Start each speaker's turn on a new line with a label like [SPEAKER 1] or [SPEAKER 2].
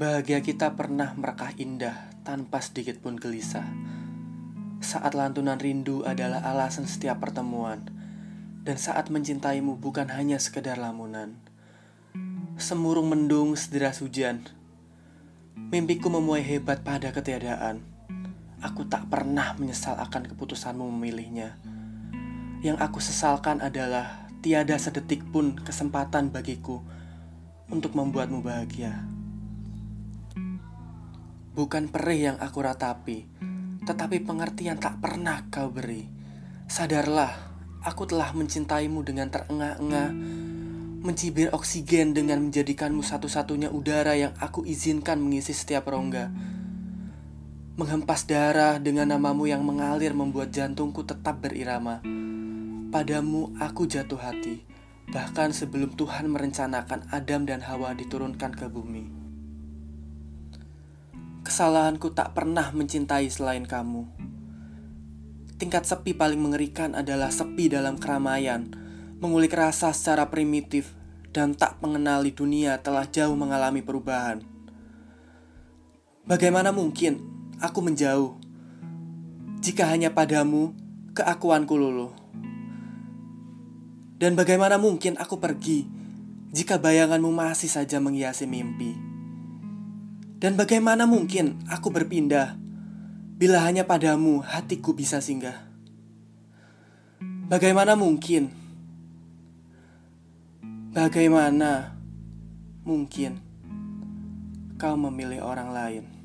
[SPEAKER 1] Bahagia kita pernah merekah indah tanpa sedikit pun gelisah. Saat lantunan rindu adalah alasan setiap pertemuan, dan saat mencintaimu bukan hanya sekedar lamunan. Semurung mendung sederas hujan, mimpiku memuai hebat pada ketiadaan. Aku tak pernah menyesal akan keputusanmu memilihnya. Yang aku sesalkan adalah tiada sedetik pun kesempatan bagiku untuk membuatmu bahagia. Bukan perih yang aku ratapi, tetapi pengertian tak pernah kau beri. Sadarlah, aku telah mencintaimu dengan terengah-engah, mencibir oksigen dengan menjadikanmu satu-satunya udara yang aku izinkan mengisi setiap rongga. Menghempas darah dengan namamu yang mengalir membuat jantungku tetap berirama. Padamu aku jatuh hati, bahkan sebelum Tuhan merencanakan Adam dan Hawa diturunkan ke bumi. Kesalahanku tak pernah mencintai selain kamu. Tingkat sepi paling mengerikan adalah sepi dalam keramaian, mengulik rasa secara primitif, dan tak mengenali dunia telah jauh mengalami perubahan. Bagaimana mungkin aku menjauh jika hanya padamu keakuanku luluh? Dan bagaimana mungkin aku pergi jika bayanganmu masih saja menghiasi mimpi? Dan bagaimana mungkin aku berpindah bila hanya padamu hatiku bisa singgah? Bagaimana mungkin? Bagaimana mungkin kau memilih orang lain?